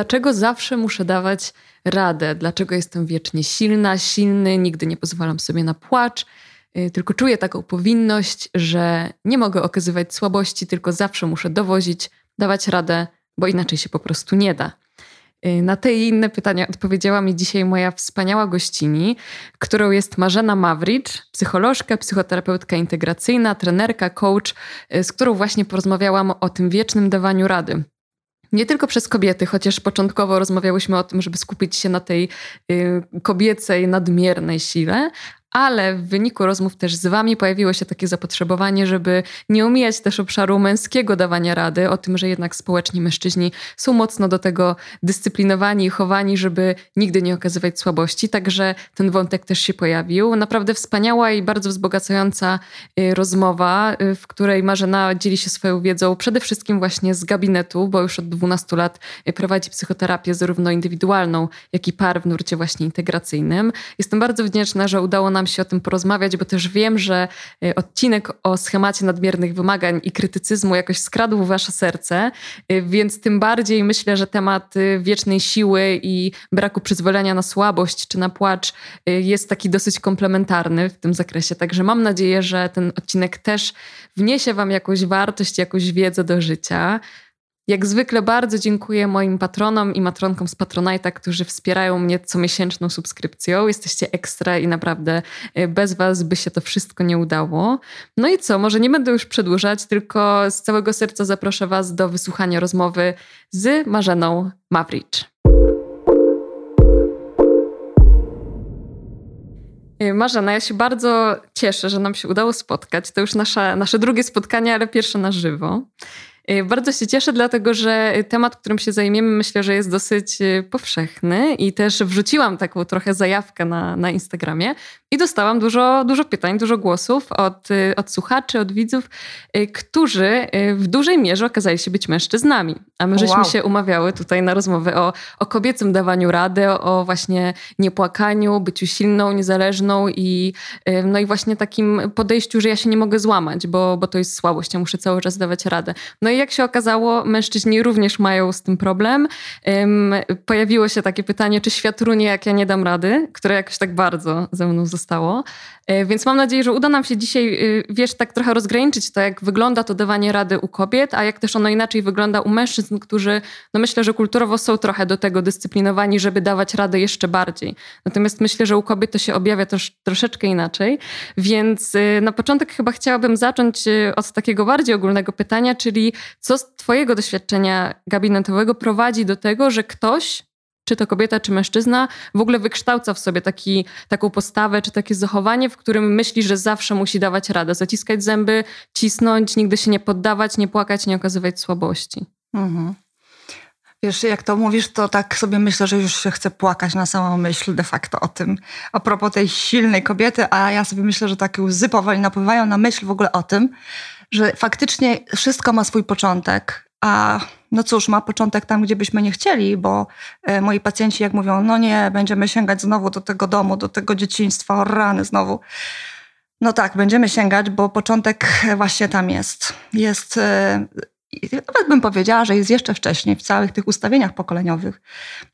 dlaczego zawsze muszę dawać radę, dlaczego jestem wiecznie silna, silny, nigdy nie pozwalam sobie na płacz, y, tylko czuję taką powinność, że nie mogę okazywać słabości, tylko zawsze muszę dowozić, dawać radę, bo inaczej się po prostu nie da. Y, na te i inne pytania odpowiedziała mi dzisiaj moja wspaniała gościni, którą jest Marzena Mawricz, psycholożka, psychoterapeutka integracyjna, trenerka, coach, y, z którą właśnie porozmawiałam o tym wiecznym dawaniu rady. Nie tylko przez kobiety, chociaż początkowo rozmawiałyśmy o tym, żeby skupić się na tej y, kobiecej, nadmiernej sile, ale w wyniku rozmów też z Wami pojawiło się takie zapotrzebowanie, żeby nie omijać też obszaru męskiego dawania rady, o tym, że jednak społecznie mężczyźni są mocno do tego dyscyplinowani i chowani, żeby nigdy nie okazywać słabości. Także ten wątek też się pojawił. Naprawdę wspaniała i bardzo wzbogacająca y, rozmowa, y, w której Marzena dzieli się swoją wiedzą przede wszystkim właśnie z gabinetu, bo już od 12 lat y, prowadzi psychoterapię zarówno indywidualną, jak i par w nurcie właśnie integracyjnym. Jestem bardzo wdzięczna, że udało nam nam się o tym porozmawiać, bo też wiem, że y, odcinek o schemacie nadmiernych wymagań i krytycyzmu jakoś skradł wasze serce, y, więc tym bardziej myślę, że temat y, wiecznej siły i braku przyzwolenia na słabość czy na płacz jest taki dosyć komplementarny w tym zakresie. Także mam nadzieję, że ten odcinek też wniesie wam jakąś wartość, jakąś wiedzę do życia. Jak zwykle bardzo dziękuję moim patronom i matronkom z Patronite'a, którzy wspierają mnie comiesięczną subskrypcją. Jesteście ekstra i naprawdę e, bez was by się to wszystko nie udało. No i co, może nie będę już przedłużać, tylko z całego serca zaproszę was do wysłuchania rozmowy z Marzeną Mawricz. E, Marzena, ja się bardzo cieszę, że nam się udało spotkać. To już nasze, nasze drugie spotkanie, ale pierwsze na żywo. Y, bardzo się cieszę, dlatego że temat, którym się zajmiemy, myślę, że jest dosyć y, powszechny i też wrzuciłam taką trochę zajawkę na, na Instagramie i dostałam dużo, dużo pytań, dużo głosów od, y, od słuchaczy, od widzów, którzy w dużej mierze okazali się być mężczyznami. A my żeśmy wow. się umawiały tutaj na rozmowę o, o kobiecym dawaniu rady, o właśnie niepłakaniu, byciu silną, niezależną i, no i właśnie takim podejściu, że ja się nie mogę złamać, bo, bo to jest słabość, ja muszę cały czas dawać radę. No i jak się okazało, mężczyźni również mają z tym problem. Pojawiło się takie pytanie, czy świat runie, jak ja nie dam rady, które jakoś tak bardzo ze mną zostało. E, więc mam nadzieję, że uda nam się dzisiaj, y, wiesz, tak trochę rozgraniczyć to, jak wygląda to dawanie rady u kobiet, a jak też ono inaczej wygląda u mężczyzn, którzy, no myślę, że kulturowo są trochę do tego dyscyplinowani, żeby dawać radę jeszcze bardziej. Natomiast myślę, że u kobiet to się objawia też troszeczkę inaczej. Więc y, na początek chyba chciałabym zacząć y, od takiego bardziej ogólnego pytania, czyli co z Twojego doświadczenia gabinetowego prowadzi do tego, że ktoś czy to kobieta, czy mężczyzna, w ogóle wykształca w sobie taki, taką postawę, czy takie zachowanie, w którym myśli, że zawsze musi dawać radę, zaciskać zęby, cisnąć, nigdy się nie poddawać, nie płakać, nie okazywać słabości. Mhm. Wiesz, jak to mówisz, to tak sobie myślę, że już się chcę płakać na samą myśl de facto o tym. A propos tej silnej kobiety, a ja sobie myślę, że takie łzy powoli napływają na myśl w ogóle o tym, że faktycznie wszystko ma swój początek a no cóż, ma początek tam, gdzie byśmy nie chcieli, bo e, moi pacjenci jak mówią, no nie, będziemy sięgać znowu do tego domu, do tego dzieciństwa, rany znowu. No tak, będziemy sięgać, bo początek właśnie tam jest. Jest, e, nawet bym powiedziała, że jest jeszcze wcześniej w całych tych ustawieniach pokoleniowych.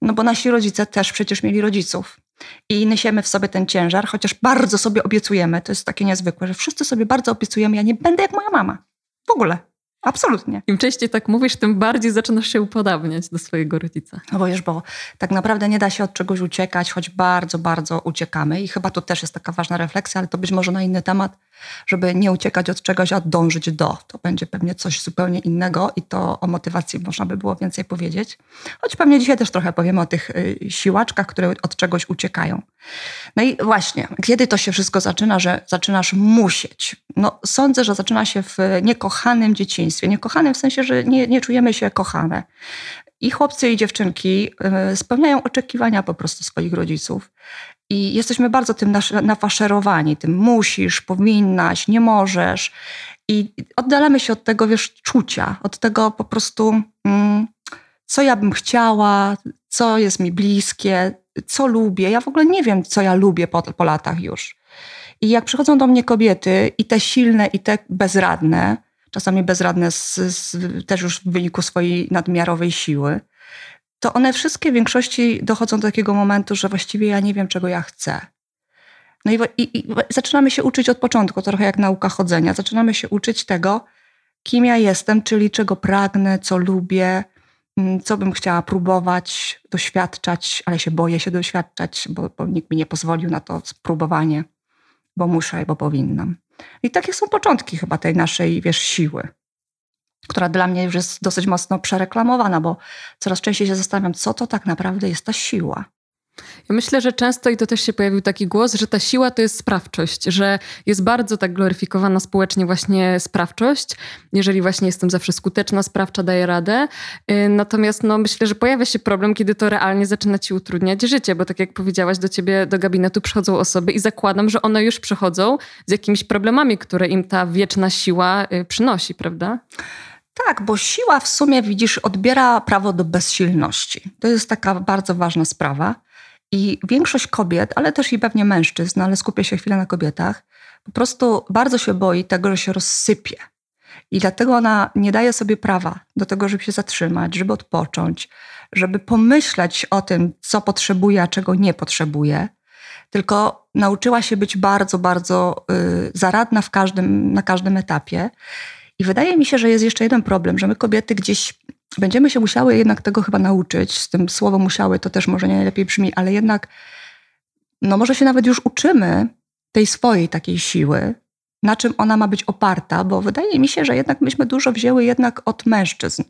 No bo nasi rodzice też przecież mieli rodziców. I niesiemy w sobie ten ciężar, chociaż bardzo sobie obiecujemy, to jest takie niezwykłe, że wszyscy sobie bardzo obiecujemy, ja nie będę jak moja mama. W ogóle. Absolutnie. Im częściej tak mówisz, tym bardziej zaczynasz się upodabniać do swojego rodzica. No bo wiesz, bo tak naprawdę nie da się od czegoś uciekać, choć bardzo, bardzo uciekamy. I chyba to też jest taka ważna refleksja, ale to być może na inny temat, żeby nie uciekać od czegoś, a dążyć do. To będzie pewnie coś zupełnie innego i to o motywacji można by było więcej powiedzieć. Choć pewnie dzisiaj też trochę powiemy o tych y, siłaczkach, które od czegoś uciekają. No i właśnie, kiedy to się wszystko zaczyna, że zaczynasz musieć? No sądzę, że zaczyna się w niekochanym dzieciństwie dzieciństwie. Niekochane w sensie, że nie, nie czujemy się kochane. I chłopcy, i dziewczynki e, spełniają oczekiwania po prostu swoich rodziców. I jesteśmy bardzo tym nafaszerowani, tym musisz, powinnaś, nie możesz. I oddalamy się od tego, wiesz, czucia, od tego po prostu, mm, co ja bym chciała, co jest mi bliskie, co lubię. Ja w ogóle nie wiem, co ja lubię po, po latach już. I jak przychodzą do mnie kobiety, i te silne, i te bezradne, czasami bezradne z, z, też już w wyniku swojej nadmiarowej siły, to one wszystkie w większości dochodzą do takiego momentu, że właściwie ja nie wiem, czego ja chcę. No i, i, i zaczynamy się uczyć od początku, trochę jak nauka chodzenia. Zaczynamy się uczyć tego, kim ja jestem, czyli czego pragnę, co lubię, mm, co bym chciała próbować, doświadczać, ale się boję się doświadczać, bo, bo nikt mi nie pozwolił na to spróbowanie, bo muszę, bo powinnam. I takie są początki chyba tej naszej, wiesz, siły, która dla mnie już jest dosyć mocno przereklamowana, bo coraz częściej się zastanawiam, co to tak naprawdę jest ta siła. Ja myślę, że często i to też się pojawił taki głos, że ta siła to jest sprawczość, że jest bardzo tak gloryfikowana społecznie właśnie sprawczość. Jeżeli właśnie jestem zawsze skuteczna, sprawcza, daję radę. Y, natomiast no, myślę, że pojawia się problem, kiedy to realnie zaczyna ci utrudniać życie, bo tak jak powiedziałaś, do ciebie do gabinetu przychodzą osoby i zakładam, że one już przychodzą z jakimiś problemami, które im ta wieczna siła y, przynosi, prawda? Tak, bo siła w sumie, widzisz, odbiera prawo do bezsilności. To jest taka bardzo ważna sprawa. I większość kobiet, ale też i pewnie mężczyzn, ale skupię się chwilę na kobietach, po prostu bardzo się boi tego, że się rozsypie. I dlatego ona nie daje sobie prawa do tego, żeby się zatrzymać, żeby odpocząć, żeby pomyśleć o tym, co potrzebuje, a czego nie potrzebuje. Tylko nauczyła się być bardzo, bardzo y, zaradna w każdym, na każdym etapie. I wydaje mi się, że jest jeszcze jeden problem, że my kobiety gdzieś będziemy się musiały jednak tego chyba nauczyć. Z tym słowo musiały to też może nie najlepiej brzmi, ale jednak, no może się nawet już uczymy tej swojej takiej siły, na czym ona ma być oparta, bo wydaje mi się, że jednak myśmy dużo wzięły jednak od mężczyzn.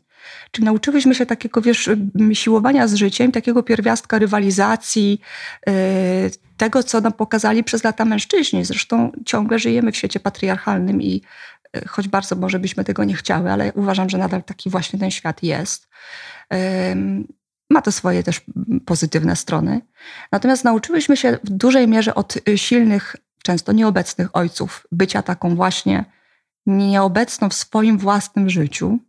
Czyli nauczyłyśmy się takiego, wiesz, siłowania z życiem, takiego pierwiastka rywalizacji, yy, tego, co nam pokazali przez lata mężczyźni. Zresztą ciągle żyjemy w świecie patriarchalnym i choć bardzo może byśmy tego nie chciały, ale uważam, że nadal taki właśnie ten świat jest. Ma to swoje też pozytywne strony. Natomiast nauczyłyśmy się w dużej mierze od silnych, często nieobecnych ojców bycia taką właśnie nieobecną w swoim własnym życiu.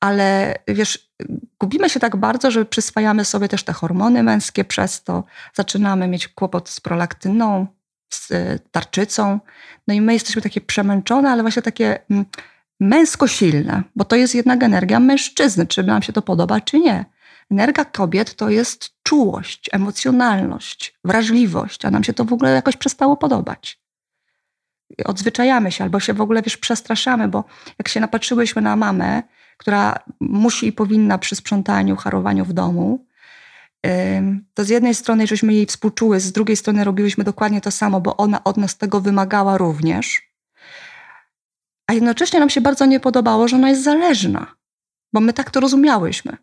Ale wiesz, gubimy się tak bardzo, że przyswajamy sobie też te hormony męskie przez to, zaczynamy mieć kłopot z prolaktyną, z tarczycą. No i my jesteśmy takie przemęczone, ale właśnie takie mm, męsko silne, bo to jest jednak energia mężczyzny, czy nam się to podoba, czy nie. Energia kobiet to jest czułość, emocjonalność, wrażliwość, a nam się to w ogóle jakoś przestało podobać. Odzwyczajamy się albo się w ogóle wiesz, przestraszamy, bo jak się napatrzyłyśmy na mamę, która musi i powinna przy sprzątaniu, harowaniu w domu, to z jednej strony żeśmy jej współczuły, z drugiej strony robiłyśmy dokładnie to samo, bo ona od nas tego wymagała również. A jednocześnie nam się bardzo nie podobało, że ona jest zależna, bo my tak to rozumiałyśmy.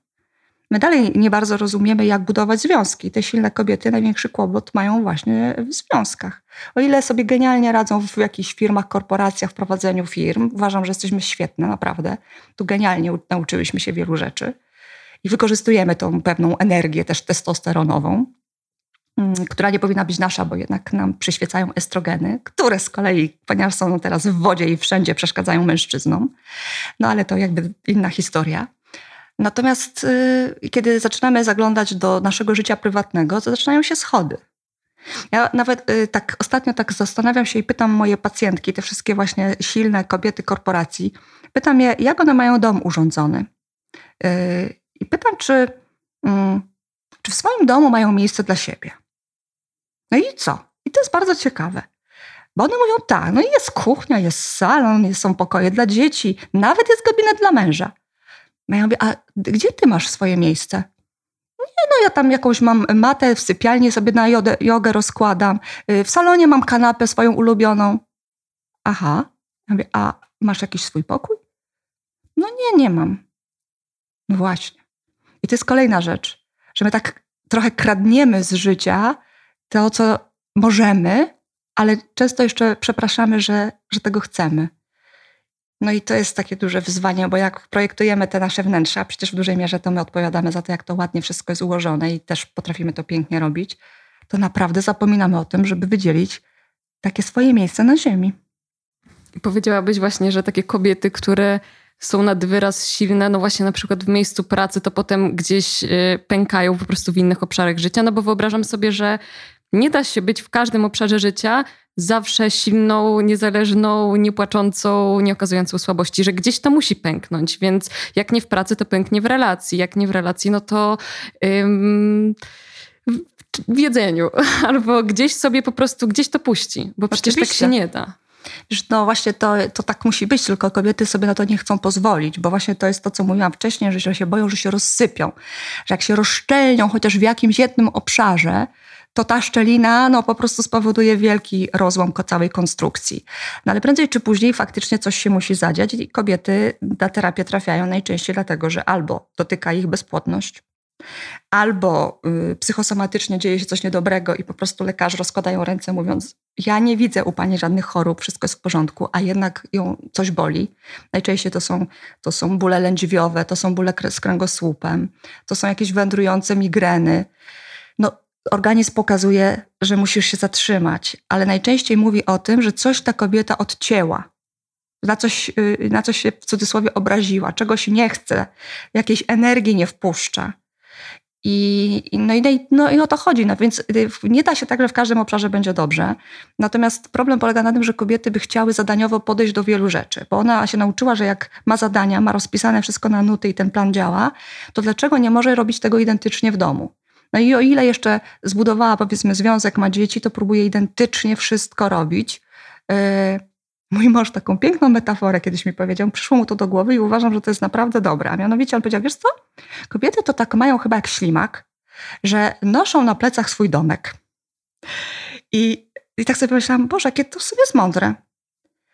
My dalej nie bardzo rozumiemy, jak budować związki. Te silne kobiety największy kłopot mają właśnie w związkach. O ile sobie genialnie radzą w jakichś firmach, korporacjach, w prowadzeniu firm, uważam, że jesteśmy świetne, naprawdę. Tu genialnie nauczyłyśmy się wielu rzeczy i wykorzystujemy tą pewną energię też testosteronową, mm, która nie powinna być nasza, bo jednak nam przyświecają estrogeny, które z kolei, ponieważ są teraz w wodzie i wszędzie przeszkadzają mężczyznom. No ale to jakby inna historia. Natomiast y, kiedy zaczynamy zaglądać do naszego życia prywatnego, to zaczynają się schody. Ja nawet y, tak ostatnio tak zastanawiam się i pytam moje pacjentki, te wszystkie właśnie silne kobiety korporacji, pytam je, jak one mają dom urządzony. Y, i pytam, czy, mm, czy w swoim domu mają miejsce dla siebie. No i co? I to jest bardzo ciekawe. Bo one mówią tak, no i jest kuchnia, jest salon, są pokoje dla dzieci, nawet jest gabinet dla męża. No ja mówię, a gdzie ty masz swoje miejsce? Nie, no ja tam jakąś mam matę w sypialni, sobie na jogę, jogę rozkładam. Y, w salonie mam kanapę swoją ulubioną. Aha. Ja mówię, a masz jakiś swój pokój? No nie, nie mam. No właśnie. I to jest kolejna rzecz, że my tak trochę kradniemy z życia to, co możemy, ale często jeszcze przepraszamy, że, że tego chcemy. No i to jest takie duże wyzwanie, bo jak projektujemy te nasze wnętrza, przecież w dużej mierze to my odpowiadamy za to, jak to ładnie wszystko jest ułożone i też potrafimy to pięknie robić, to naprawdę zapominamy o tym, żeby wydzielić takie swoje miejsce na ziemi. Powiedziałabyś właśnie, że takie kobiety, które są nad wyraz silne, no właśnie na przykład w miejscu pracy, to potem gdzieś y, pękają po prostu w innych obszarach życia, no bo wyobrażam sobie, że nie da się być w każdym obszarze życia zawsze silną, niezależną, niepłaczącą, nie okazującą słabości, że gdzieś to musi pęknąć, więc jak nie w pracy, to pęknie w relacji, jak nie w relacji, no to ym, w jedzeniu, albo gdzieś sobie po prostu, gdzieś to puści, bo przecież Oczywiście. tak się nie da. No właśnie to, to tak musi być, tylko kobiety sobie na to nie chcą pozwolić, bo właśnie to jest to, co mówiłam wcześniej, że się boją, że się rozsypią, że jak się rozszczelnią chociaż w jakimś jednym obszarze, to ta szczelina no, po prostu spowoduje wielki rozłam całej konstrukcji. No ale prędzej czy później faktycznie coś się musi zadziać i kobiety na terapię trafiają najczęściej dlatego, że albo dotyka ich bezpłodność, albo y, psychosomatycznie dzieje się coś niedobrego i po prostu lekarze rozkładają ręce mówiąc ja nie widzę u pani żadnych chorób, wszystko jest w porządku, a jednak ją coś boli. Najczęściej to są, to są bóle lędźwiowe, to są bóle z kręgosłupem, to są jakieś wędrujące migreny. No, organizm pokazuje, że musisz się zatrzymać, ale najczęściej mówi o tym, że coś ta kobieta odcięła, na coś, y, na coś się w cudzysłowie obraziła, czegoś nie chce, jakiejś energii nie wpuszcza. I, no, i, no i o to chodzi. No więc y, nie da się tak, że w każdym obszarze będzie dobrze. Natomiast problem polega na tym, że kobiety by chciały zadaniowo podejść do wielu rzeczy, bo ona się nauczyła, że jak ma zadania, ma rozpisane wszystko na nuty i ten plan działa, to dlaczego nie może robić tego identycznie w domu? No i o ile jeszcze zbudowała, powiedzmy, związek, ma dzieci, to próbuje identycznie wszystko robić. Yy, mój mąż taką piękną metaforę kiedyś mi powiedział, przyszło mu to do głowy i uważam, że to jest naprawdę dobre. A mianowicie on powiedział, wiesz co, kobiety to tak mają chyba jak ślimak, że noszą na plecach swój domek. I, i tak sobie pomyślałam, Boże, jakie to sobie jest mądre.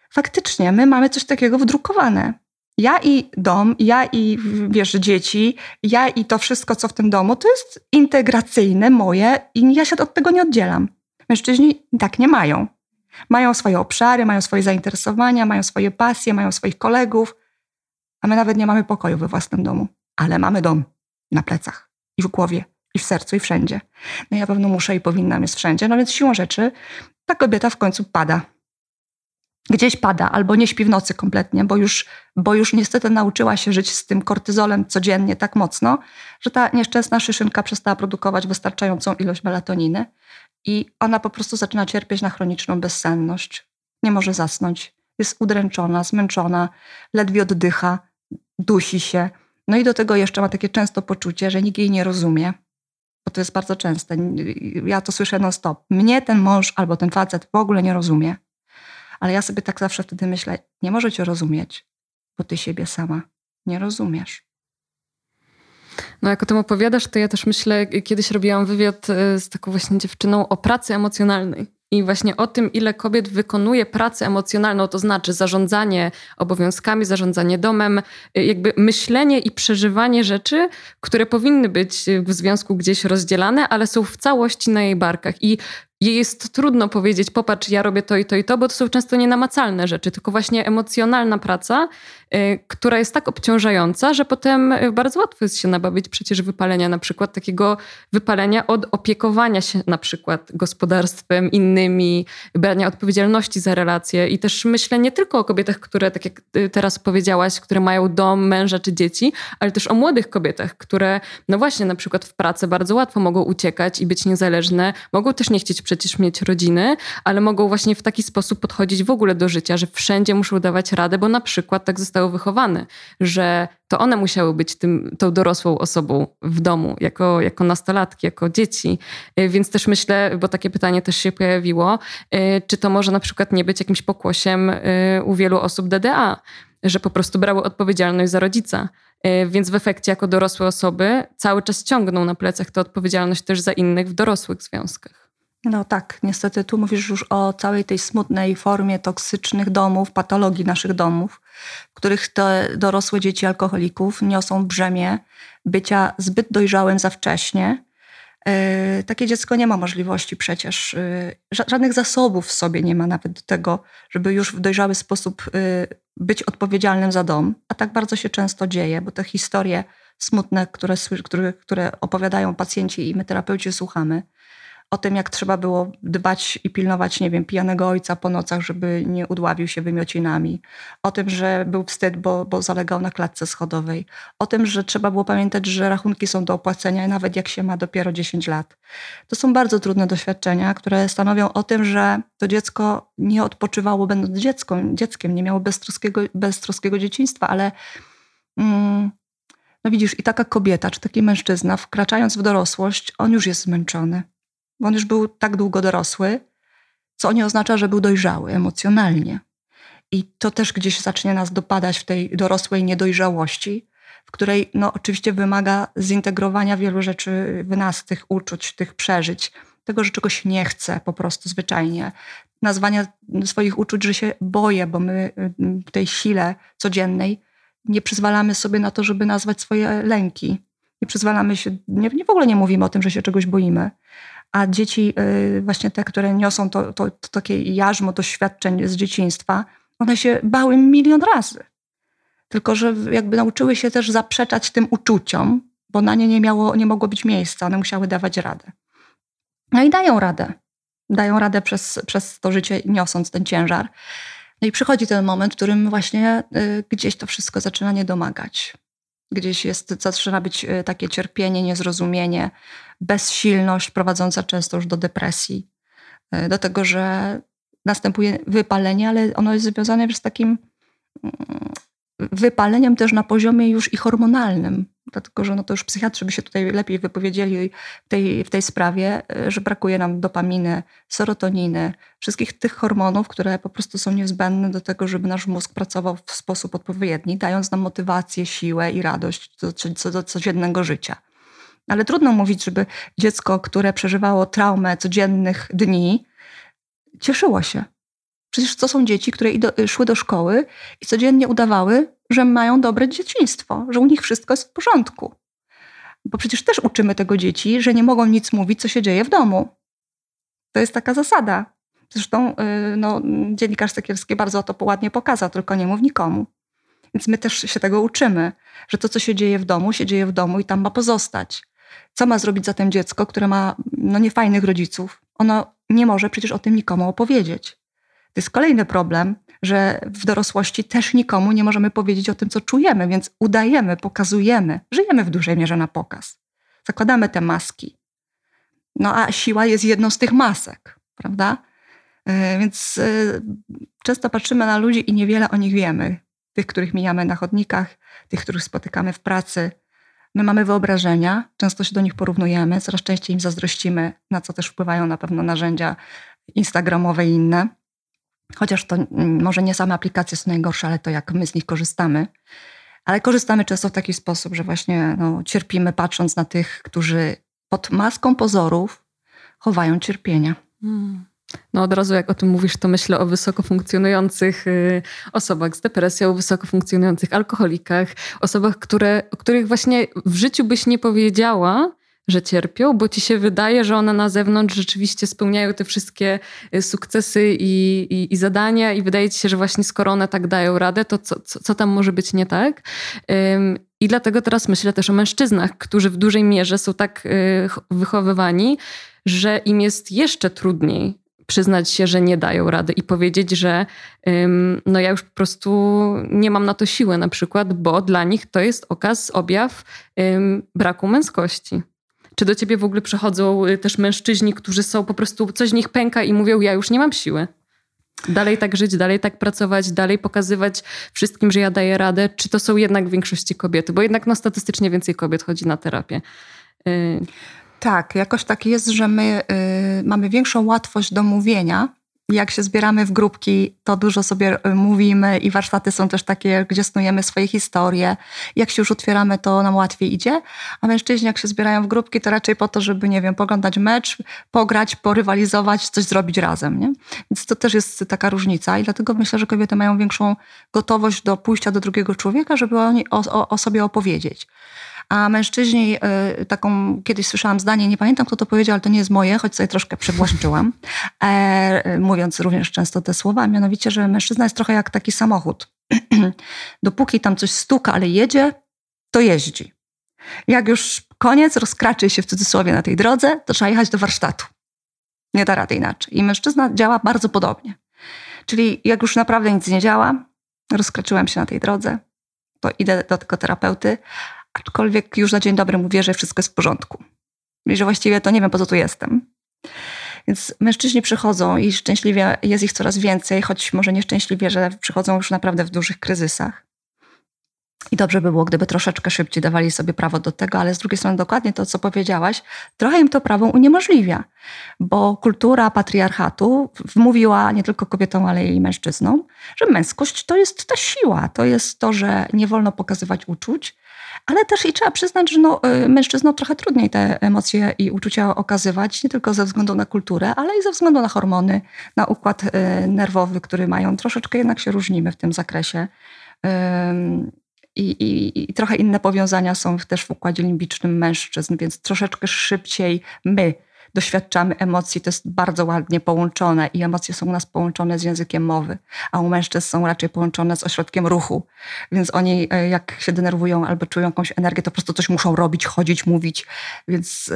Faktycznie, my mamy coś takiego wdrukowane. Ja i dom, ja i wiesz, dzieci, ja i to wszystko, co w tym domu, to jest integracyjne moje i ja się od tego nie oddzielam. Mężczyźni tak nie mają. Mają swoje obszary, mają swoje zainteresowania, mają swoje pasje, mają swoich kolegów, a my nawet nie mamy pokoju we własnym domu, ale mamy dom na plecach i w głowie, i w sercu, i wszędzie. No ja pewno muszę i powinnam jest wszędzie, no więc siłą rzeczy ta kobieta w końcu pada. Gdzieś pada albo nie śpi w nocy kompletnie, bo już, bo już niestety nauczyła się żyć z tym kortyzolem codziennie tak mocno, że ta nieszczęsna szyszynka przestała produkować wystarczającą ilość melatoniny i ona po prostu zaczyna cierpieć na chroniczną bezsenność. Nie może zasnąć, jest udręczona, zmęczona, ledwie oddycha, dusi się. No i do tego jeszcze ma takie często poczucie, że nikt jej nie rozumie, bo to jest bardzo częste. Ja to słyszę non stop. Mnie ten mąż albo ten facet w ogóle nie rozumie. Ale ja sobie tak zawsze wtedy myślę, nie może cię rozumieć, bo ty siebie sama nie rozumiesz. No jak o tym opowiadasz, to ja też myślę, kiedyś robiłam wywiad e, z taką właśnie dziewczyną o pracy emocjonalnej. I właśnie o tym, ile kobiet wykonuje pracę emocjonalną, to znaczy zarządzanie obowiązkami, zarządzanie domem, e, jakby myślenie i przeżywanie rzeczy, które powinny być w związku gdzieś rozdzielane, ale są w całości na jej barkach. I jest trudno powiedzieć, popatrz, ja robię to i to i to, bo to są często nienamacalne rzeczy, tylko właśnie emocjonalna praca, y, która jest tak obciążająca, że potem y, bardzo łatwo jest się nabawić przecież wypalenia, na przykład takiego wypalenia od opiekowania się na przykład gospodarstwem, innymi, brania odpowiedzialności za relacje i też myślę nie tylko o kobietach, które, tak jak teraz powiedziałaś, które mają dom, męża czy dzieci, ale też o młodych kobietach, które no właśnie na przykład w pracy bardzo łatwo mogą uciekać i być niezależne, mogą też nie chcieć przecież mieć rodziny, ale mogą właśnie w taki sposób podchodzić w ogóle do życia, że wszędzie muszą dawać radę, bo na przykład tak zostały wychowane, że to one musiały być tym, tą dorosłą osobą w domu, jako, jako nastolatki, jako dzieci. Y, więc też myślę, bo takie pytanie też się pojawiło, y, czy to może na przykład nie być jakimś pokłosiem y, u wielu osób DDA, że po prostu brały odpowiedzialność za rodzica. Więc w efekcie, jako dorosłe osoby, cały czas ciągną na plecach tę odpowiedzialność też za innych w dorosłych związkach. No tak, niestety tu mówisz już o całej tej smutnej formie toksycznych domów, patologii naszych domów, w których te dorosłe dzieci alkoholików niosą brzemię bycia zbyt dojrzałym za wcześnie. Yy, takie dziecko nie ma możliwości przecież, yy, żadnych zasobów w sobie nie ma nawet do tego, żeby już w dojrzały sposób yy, być odpowiedzialnym za dom. A tak bardzo się często dzieje, bo te historie smutne, które, które, które opowiadają pacjenci i my terapeuci słuchamy, o tym, jak trzeba było dbać i pilnować, nie wiem, pijanego ojca po nocach, żeby nie udławił się wymiocinami. O tym, że był wstyd, bo, bo zalegał na klatce schodowej. O tym, że trzeba było pamiętać, że rachunki są do opłacenia, nawet jak się ma dopiero 10 lat. To są bardzo trudne doświadczenia, które stanowią o tym, że to dziecko nie odpoczywało będąc dzieckiem, dzieckiem nie miało beztroskiego, beztroskiego dzieciństwa, ale... Mm, no widzisz, i taka kobieta, czy taki mężczyzna, wkraczając w dorosłość, on już jest zmęczony. On już był tak długo dorosły, co nie oznacza, że był dojrzały emocjonalnie. I to też gdzieś zacznie nas dopadać w tej dorosłej niedojrzałości, w której no, oczywiście wymaga zintegrowania wielu rzeczy w nas, tych uczuć, tych przeżyć, tego, że czegoś nie chcę po prostu zwyczajnie. Nazwania swoich uczuć, że się boję, bo my w tej sile codziennej nie przyzwalamy sobie na to, żeby nazwać swoje lęki. Nie przyzwalamy się, nie, nie w ogóle nie mówimy o tym, że się czegoś boimy. A dzieci, y, właśnie te, które niosą to, to, to takie jarzmo doświadczeń z dzieciństwa, one się bały milion razy. Tylko, że jakby nauczyły się też zaprzeczać tym uczuciom, bo na nie nie, miało, nie mogło być miejsca, one musiały dawać radę. No i dają radę. Dają radę przez, przez to życie, niosąc ten ciężar. No i przychodzi ten moment, w którym właśnie y, gdzieś to wszystko zaczyna nie domagać. Gdzieś jest, zaczyna być y, takie cierpienie, niezrozumienie, bezsilność prowadząca często już do depresji, y, do tego, że następuje wypalenie, ale ono jest związane z takim mm, wypaleniem też na poziomie już i hormonalnym, dlatego że no to już psychiatrzy by się tutaj lepiej wypowiedzieli w tej, w tej sprawie, że brakuje nam dopaminy, serotoniny, wszystkich tych hormonów, które po prostu są niezbędne do tego, żeby nasz mózg pracował w sposób odpowiedni, dając nam motywację, siłę i radość do, do, do codziennego życia. Ale trudno mówić, żeby dziecko, które przeżywało traumę codziennych dni, cieszyło się. Przecież to są dzieci, które szły do szkoły i codziennie udawały, że mają dobre dzieciństwo, że u nich wszystko jest w porządku. Bo przecież też uczymy tego dzieci, że nie mogą nic mówić, co się dzieje w domu. To jest taka zasada. Zresztą y, no, dziennikarz Sekielski bardzo to ładnie pokazał, tylko nie mów nikomu. Więc my też się tego uczymy, że to, co się dzieje w domu, się dzieje w domu i tam ma pozostać. Co ma zrobić zatem dziecko, które ma no, niefajnych rodziców? Ono nie może przecież o tym nikomu opowiedzieć. To jest kolejny problem, że w dorosłości też nikomu nie możemy powiedzieć o tym, co czujemy, więc udajemy, pokazujemy, żyjemy w dużej mierze na pokaz. Zakładamy te maski. No a siła jest jedną z tych masek, prawda? E, więc e, często patrzymy na ludzi i niewiele o nich wiemy. Tych, których mijamy na chodnikach, tych, których spotykamy w pracy. My mamy wyobrażenia, często się do nich porównujemy, coraz częściej im zazdrościmy, na co też wpływają na pewno narzędzia instagramowe i inne. Chociaż to mm, może nie same aplikacje są najgorsze, ale to jak my z nich korzystamy. Ale korzystamy często w taki sposób, że właśnie no, cierpimy patrząc na tych, którzy pod maską pozorów chowają cierpienia. Hmm. No od razu jak o tym mówisz, to myślę o wysoko funkcjonujących y, osobach z depresją, wysoko funkcjonujących alkoholikach, osobach, które, o których właśnie w życiu byś nie powiedziała, że cierpią, bo ci się wydaje, że one na zewnątrz rzeczywiście spełniają te wszystkie y, sukcesy i, i, i zadania, i wydaje ci się, że właśnie skoro one tak dają radę, to co, co, co tam może być nie tak? I dlatego teraz myślę też o mężczyznach, którzy w dużej mierze są tak y, wychowywani, że im jest jeszcze trudniej przyznać się, że nie dają rady i powiedzieć, że ym, no ja już po prostu nie mam na to siły na przykład, bo dla nich to jest okaz, objaw ym, braku męskości. Czy do ciebie w ogóle przychodzą y, też mężczyźni, którzy są po prostu, coś z nich pęka i mówią, ja już nie mam siły? Dalej tak żyć, dalej tak pracować, dalej pokazywać wszystkim, że ja daję radę. Czy to są jednak w większości kobiety? Bo jednak no, statystycznie więcej kobiet chodzi na terapię. Y tak, jakoś tak jest, że my y, mamy większą łatwość do mówienia, jak się zbieramy w grupki, to dużo sobie e, mówimy i warsztaty są też takie, gdzie snujemy swoje historie. Jak się już otwieramy, to nam łatwiej idzie. A mężczyźni, jak się zbierają w grupki, to raczej po to, żeby, nie wiem, poglądać mecz, pograć, porywalizować, coś zrobić razem. Nie? Więc to też jest taka różnica i dlatego myślę, że kobiety mają większą gotowość do pójścia do drugiego człowieka, żeby o, o, o sobie opowiedzieć. A mężczyźni, y, taką kiedyś słyszałam zdanie, nie pamiętam kto to powiedział, ale to nie jest moje, choć sobie troszkę przebłaszczyłam, e, mówiąc również często te słowa, mianowicie, że mężczyzna jest trochę jak taki samochód. Dopóki tam coś stuka, ale jedzie, to jeździ. Jak już koniec, rozkraczy się w cudzysłowie na tej drodze, to trzeba jechać do warsztatu. Nie da rady inaczej. I mężczyzna działa bardzo podobnie. Czyli jak już naprawdę nic nie działa, rozkraczyłem się na tej drodze, to idę do tego terapeuty, aczkolwiek już na dzień dobry mówię, że wszystko jest w porządku. I że właściwie to nie wiem, po co tu jestem. Więc mężczyźni przychodzą i szczęśliwie jest ich coraz więcej, choć może nieszczęśliwie, że przychodzą już naprawdę w dużych kryzysach. I dobrze by było, gdyby troszeczkę szybciej dawali sobie prawo do tego, ale z drugiej strony dokładnie to, co powiedziałaś, trochę im to prawo uniemożliwia, bo kultura patriarchatu wmówiła nie tylko kobietom, ale i mężczyznom, że męskość to jest ta siła, to jest to, że nie wolno pokazywać uczuć, ale też i trzeba przyznać, że no, y, mężczyznom trochę trudniej te emocje i uczucia okazywać, nie tylko ze względu na kulturę, ale i ze względu na hormony, na układ y, nerwowy, który mają. Troszeczkę jednak się różnimy w tym zakresie. I, i, I, trochę inne powiązania są też w układzie limbicznym mężczyzn, więc troszeczkę szybciej my doświadczamy emocji, to jest bardzo ładnie połączone i emocje są u nas połączone z językiem mowy, a u mężczyzn są raczej połączone z ośrodkiem ruchu. Więc oni e, jak się denerwują albo czują jakąś energię, to po prostu coś muszą robić, chodzić, mówić. Więc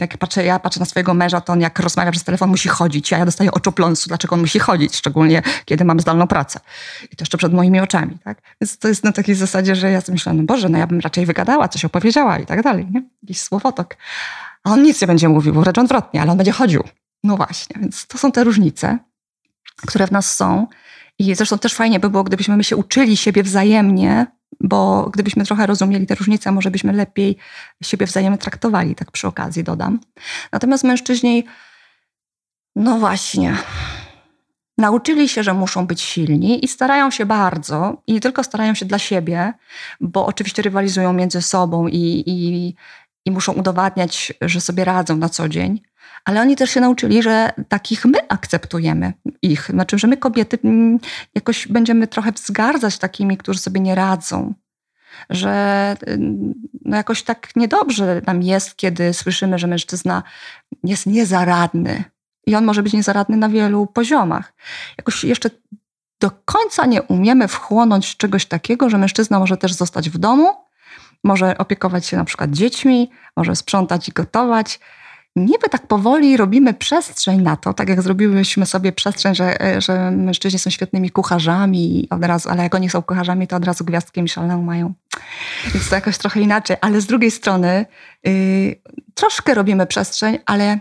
jak patrzę, ja patrzę na swojego męża, to on jak rozmawia przez telefon musi chodzić, a ja dostaję oczopląsu, dlaczego on musi chodzić, szczególnie kiedy mam zdalną pracę. I to jeszcze przed moimi oczami. Tak? Więc to jest na takiej zasadzie, że ja myślę, no Boże, no ja bym raczej wygadała, coś opowiedziała i tak dalej. Nie? Jakiś słowotok a on nic nie będzie mówił, wręcz odwrotnie, ale on będzie chodził. No właśnie, więc to są te różnice, które w nas są. I zresztą też fajnie by było, gdybyśmy my się uczyli siebie wzajemnie, bo gdybyśmy trochę rozumieli te różnice, może byśmy lepiej siebie wzajemnie traktowali, tak przy okazji dodam. Natomiast mężczyźni, no właśnie, nauczyli się, że muszą być silni i starają się bardzo, i nie tylko starają się dla siebie, bo oczywiście rywalizują między sobą i, i i muszą udowadniać, że sobie radzą na co dzień, ale oni też się nauczyli, że takich my akceptujemy ich. Znaczy, że my kobiety mm, jakoś będziemy trochę wzgardzać takimi, którzy sobie nie radzą. Że mm, no jakoś tak niedobrze nam jest, kiedy słyszymy, że mężczyzna jest niezaradny. I on może być niezaradny na wielu poziomach. Jakoś jeszcze do końca nie umiemy wchłonąć czegoś takiego, że mężczyzna może też zostać w domu może opiekować się na przykład dziećmi, może sprzątać i gotować. Niby tak powoli robimy przestrzeń na to, tak jak zrobiłyśmy sobie przestrzeń, że, że mężczyźni są świetnymi kucharzami, od razu, ale jak oni są kucharzami, to od razu gwiazdkę Michelin mają. Więc to jakoś trochę inaczej. Ale z drugiej strony yy, troszkę robimy przestrzeń, ale,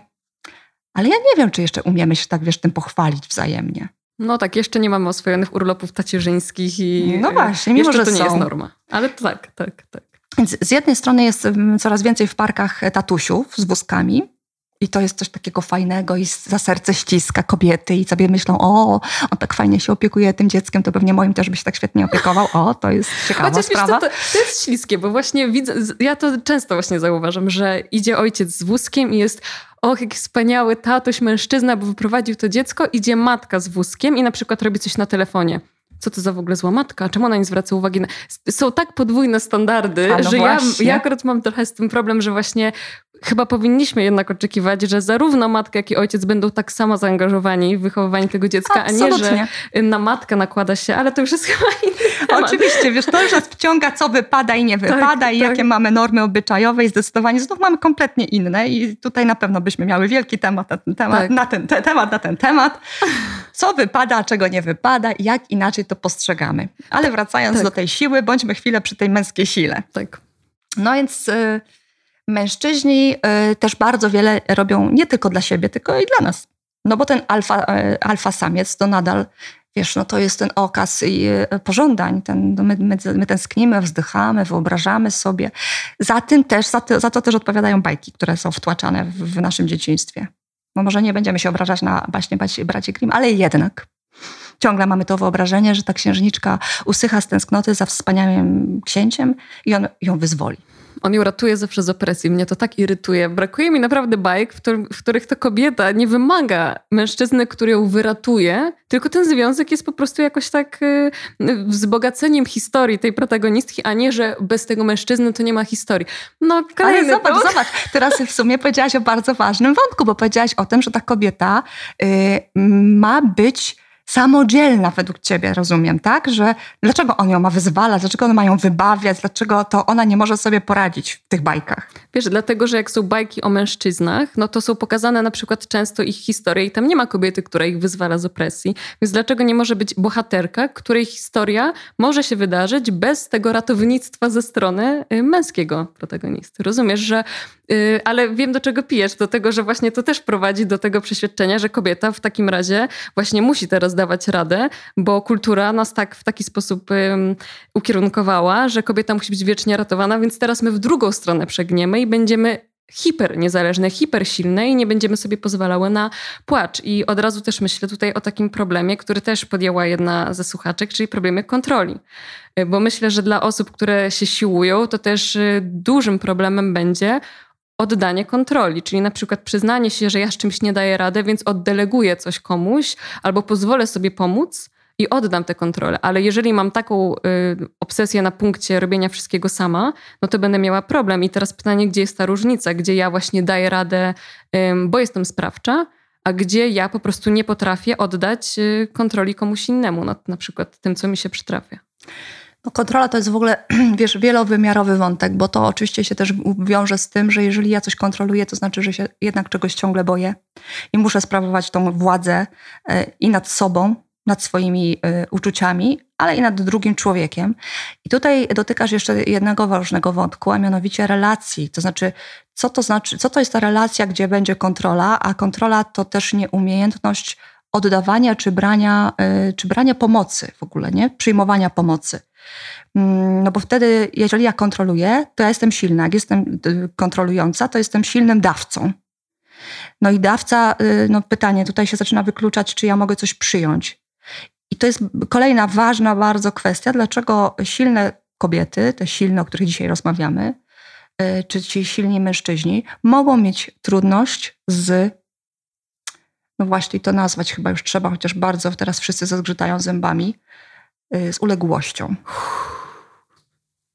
ale ja nie wiem, czy jeszcze umiemy się tak, wiesz, tym pochwalić wzajemnie. No tak, jeszcze nie mamy oswojonych urlopów tacierzyńskich i no właśnie, mimo, jeszcze że to nie jest norma. Ale tak, tak, tak. Więc z jednej strony jest mm, coraz więcej w parkach tatusiów z wózkami, i to jest coś takiego fajnego i za serce ściska kobiety i sobie myślą, o, on tak fajnie się opiekuje tym dzieckiem, to pewnie moim też by się tak świetnie opiekował. O, to jest ciekawa Chociaż sprawa. Wiesz, to, to, jest śliskie, bo właśnie widzę, ja to często właśnie zauważam, że idzie ojciec z wózkiem i jest och, jaki wspaniały tatuś, mężczyzna, bo wyprowadził to dziecko, idzie matka z wózkiem i na przykład robi coś na telefonie co to za w ogóle zła matka, czemu ona nie zwraca uwagi na... Są tak podwójne standardy, no że ja, ja akurat mam trochę z tym problem, że właśnie chyba powinniśmy jednak oczekiwać, że zarówno matka, jak i ojciec będą tak samo zaangażowani w wychowywanie tego dziecka, Absolutnie. a nie, że na matkę nakłada się, ale to już jest chyba inny temat. Oczywiście, wiesz, to już nas wciąga, co wypada i nie tak, wypada tak, i tak. jakie mamy normy obyczajowe i zdecydowanie znów mamy kompletnie inne i tutaj na pewno byśmy miały wielki temat na ten temat, tak. na ten te, temat, na ten temat. Co wypada, a czego nie wypada i jak inaczej to postrzegamy. Ale wracając tak. do tej siły, bądźmy chwilę przy tej męskiej sile. Tak. No więc... Y Mężczyźni y, też bardzo wiele robią nie tylko dla siebie, tylko i dla nas. No bo ten alfa, y, alfa samiec to nadal, wiesz, no to jest ten okaz i y, pożądań. Ten, no my, my, my tęsknimy, wzdychamy, wyobrażamy sobie. Za tym też, za to, za to też odpowiadają bajki, które są wtłaczane w, w naszym dzieciństwie. No może nie będziemy się obrażać na baśnie braci Grimm, ale jednak ciągle mamy to wyobrażenie, że ta księżniczka usycha z tęsknoty za wspaniałym księciem i on ją wyzwoli. On ją ratuje zawsze z opresji. Mnie to tak irytuje. Brakuje mi naprawdę bajek, w, w których ta kobieta nie wymaga mężczyzny, który ją wyratuje, tylko ten związek jest po prostu jakoś tak y, wzbogaceniem historii tej protagonistki, a nie, że bez tego mężczyzny to nie ma historii. No, Ale zobacz, zobacz. Teraz w sumie powiedziałaś o bardzo ważnym wątku, bo powiedziałaś o tym, że ta kobieta y, ma być samodzielna według ciebie, rozumiem, tak? Że dlaczego on ją ma wyzwalać, dlaczego on ma ją wybawiać, dlaczego to ona nie może sobie poradzić w tych bajkach? Wiesz, dlatego, że jak są bajki o mężczyznach, no to są pokazane na przykład często ich historie i tam nie ma kobiety, która ich wyzwala z opresji. Więc dlaczego nie może być bohaterka, której historia może się wydarzyć bez tego ratownictwa ze strony y, męskiego protagonisty? Rozumiesz, że y, ale wiem, do czego pijesz. Do tego, że właśnie to też prowadzi do tego przeświadczenia, że kobieta w takim razie właśnie musi teraz dawać radę, bo kultura nas tak w taki sposób um, ukierunkowała, że kobieta musi być wiecznie ratowana, więc teraz my w drugą stronę przegniemy i będziemy hiper niezależne, hiper silne i nie będziemy sobie pozwalały na płacz. I od razu też myślę tutaj o takim problemie, który też podjęła jedna ze słuchaczek, czyli problemie kontroli. Bo myślę, że dla osób, które się siłują, to też y, dużym problemem będzie oddanie kontroli, czyli na przykład przyznanie się, że ja z czymś nie daję rady, więc oddeleguję coś komuś albo pozwolę sobie pomóc i oddam tę kontrolę. Ale jeżeli mam taką y, obsesję na punkcie robienia wszystkiego sama, no to będę miała problem. I teraz pytanie, gdzie jest ta różnica? Gdzie ja właśnie daję radę, y, bo jestem sprawcza, a gdzie ja po prostu nie potrafię oddać y, kontroli komuś innemu, no, na przykład tym, co mi się przytrafia. No kontrola to jest w ogóle, wiesz, wielowymiarowy wątek, bo to oczywiście się też wiąże z tym, że jeżeli ja coś kontroluję, to znaczy, że się jednak czegoś ciągle boję i muszę sprawować tą władzę e, i nad sobą, nad swoimi e, uczuciami, ale i nad drugim człowiekiem. I tutaj dotykasz jeszcze jednego ważnego wątku, a mianowicie relacji. To znaczy, co to znaczy, co to jest ta relacja, gdzie będzie kontrola, a kontrola to też nieumiejętność oddawania czy brania, e, czy brania pomocy w ogóle, nie? Przyjmowania pomocy. Mm, no bo wtedy, jeżeli ja kontroluję, to ja jestem silna. Jak jestem kontrolująca, to jestem silnym dawcą. No i dawca, y, no pytanie, tutaj się zaczyna wykluczać, czy ja mogę coś przyjąć. I to jest kolejna ważna bardzo kwestia, dlaczego silne kobiety, te silne, o których dzisiaj rozmawiamy, y, czy ci silni mężczyźni, mogą mieć trudność z, no właśnie to nazwać chyba już trzeba, chociaż bardzo teraz wszyscy zazgrzytają zębami, z uległością.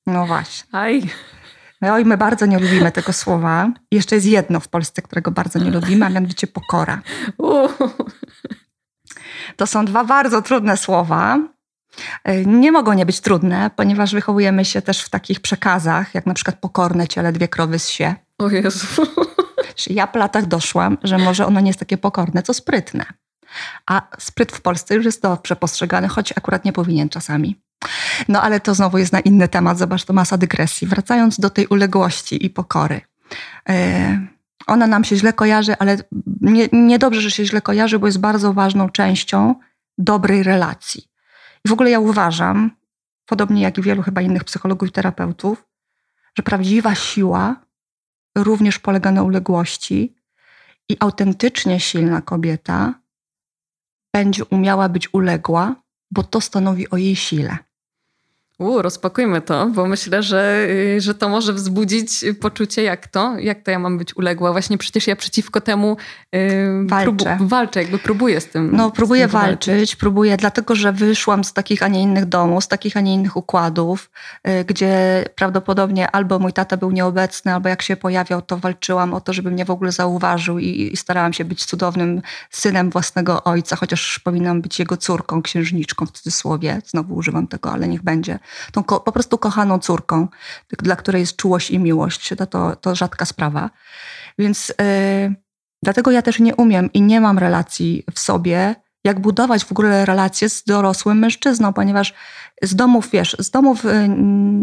No właśnie. Aj. No i my bardzo nie lubimy tego słowa. Jeszcze jest jedno w Polsce, którego bardzo nie lubimy, a mianowicie pokora. To są dwa bardzo trudne słowa. Nie mogą nie być trudne, ponieważ wychowujemy się też w takich przekazach, jak na przykład pokorne ciele, dwie krowy z się. O Jezu. Ja po latach doszłam, że może ono nie jest takie pokorne, co sprytne. A spryt w Polsce już jest dobrze postrzegany, choć akurat nie powinien czasami. No ale to znowu jest na inny temat, zobacz, to masa dygresji. Wracając do tej uległości i pokory. E, ona nam się źle kojarzy, ale nie, niedobrze, że się źle kojarzy, bo jest bardzo ważną częścią dobrej relacji. I w ogóle ja uważam, podobnie jak i wielu chyba innych psychologów i terapeutów, że prawdziwa siła również polega na uległości i autentycznie silna kobieta będzie umiała być uległa, bo to stanowi o jej sile. U, rozpakujmy to, bo myślę, że, y, że to może wzbudzić poczucie, jak to, jak to ja mam być uległa. Właśnie przecież ja przeciwko temu yy, walczę. walczę, jakby próbuję z tym. No, próbuję tym walczyć, walczyć, próbuję, dlatego że wyszłam z takich, a nie innych domów, z takich, a nie innych układów, yy, gdzie prawdopodobnie albo mój tata był nieobecny, albo jak się pojawiał, to walczyłam o to, żeby mnie w ogóle zauważył i, i starałam się być cudownym synem własnego ojca, chociaż powinnam być jego córką, księżniczką w cudzysłowie. Znowu używam tego, ale niech będzie tą po prostu kochaną córką, dla której jest czułość i miłość. To, to, to rzadka sprawa. Więc yy, dlatego ja też nie umiem i nie mam relacji w sobie, jak budować w ogóle relacje z dorosłym mężczyzną, ponieważ z domów, wiesz, z domów yy,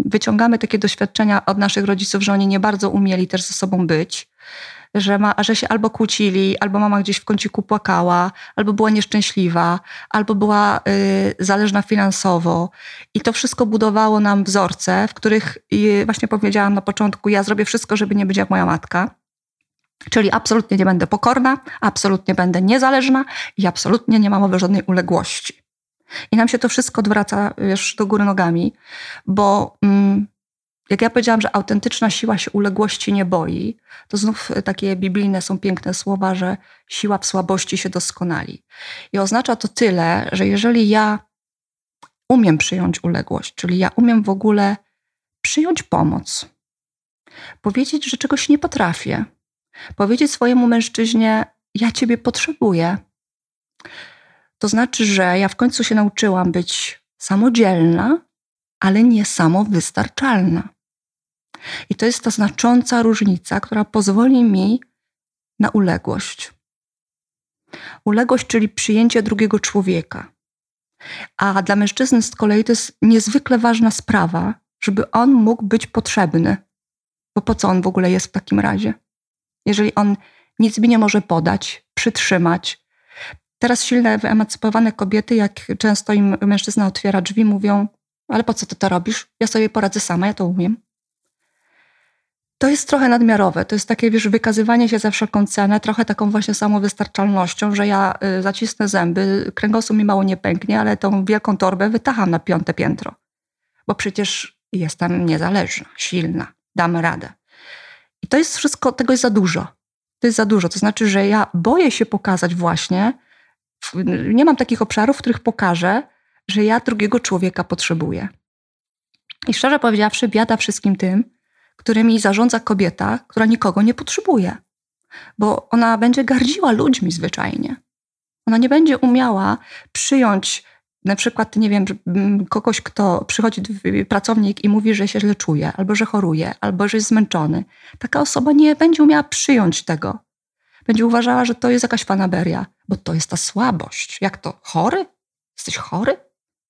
wyciągamy takie doświadczenia od naszych rodziców, że oni nie bardzo umieli też ze sobą być że, ma, że się albo kłócili, albo mama gdzieś w kąciku płakała, albo była nieszczęśliwa, albo była y, zależna finansowo. I to wszystko budowało nam wzorce, w których y, właśnie powiedziałam na początku, ja zrobię wszystko, żeby nie być jak moja matka. Czyli absolutnie nie będę pokorna, absolutnie będę niezależna i absolutnie nie mam żadnej uległości. I nam się to wszystko odwraca, wiesz, do góry nogami, bo mm, jak ja powiedziałam, że autentyczna siła się uległości nie boi, to znów takie biblijne są piękne słowa, że siła w słabości się doskonali. I oznacza to tyle, że jeżeli ja umiem przyjąć uległość, czyli ja umiem w ogóle przyjąć pomoc, powiedzieć, że czegoś nie potrafię, powiedzieć swojemu mężczyźnie, ja ciebie potrzebuję, To znaczy, że ja w końcu się nauczyłam być samodzielna, ale nie samowystarczalna. I to jest ta znacząca różnica, która pozwoli mi na uległość. Uległość, czyli przyjęcie drugiego człowieka. A dla mężczyzny z kolei to jest niezwykle ważna sprawa, żeby on mógł być potrzebny. Bo po co on w ogóle jest w takim razie? Jeżeli on nic mi nie może podać, przytrzymać. Teraz silne, wyemancypowane kobiety, jak często im mężczyzna otwiera drzwi, mówią: Ale po co ty to robisz? Ja sobie poradzę sama, ja to umiem to jest trochę nadmiarowe. To jest takie, wiesz, wykazywanie się za wszelką cenę, trochę taką właśnie samowystarczalnością, że ja y, zacisnę zęby, kręgosłup mi mało nie pęknie, ale tą wielką torbę wytacham na piąte piętro. Bo przecież jestem niezależna, silna, dam radę. I to jest wszystko, tego jest za dużo. To jest za dużo. To znaczy, że ja boję się pokazać właśnie, nie mam takich obszarów, w których pokażę, że ja drugiego człowieka potrzebuję. I szczerze powiedziawszy, biada wszystkim tym, którymi zarządza kobieta, która nikogo nie potrzebuje. Bo ona będzie gardziła ludźmi zwyczajnie. Ona nie będzie umiała przyjąć na przykład, nie wiem, kogoś, kto przychodzi, pracownik i mówi, że się źle czuje, albo że choruje, albo że jest zmęczony. Taka osoba nie będzie umiała przyjąć tego. Będzie uważała, że to jest jakaś fanaberia, bo to jest ta słabość. Jak to? Chory? Jesteś chory?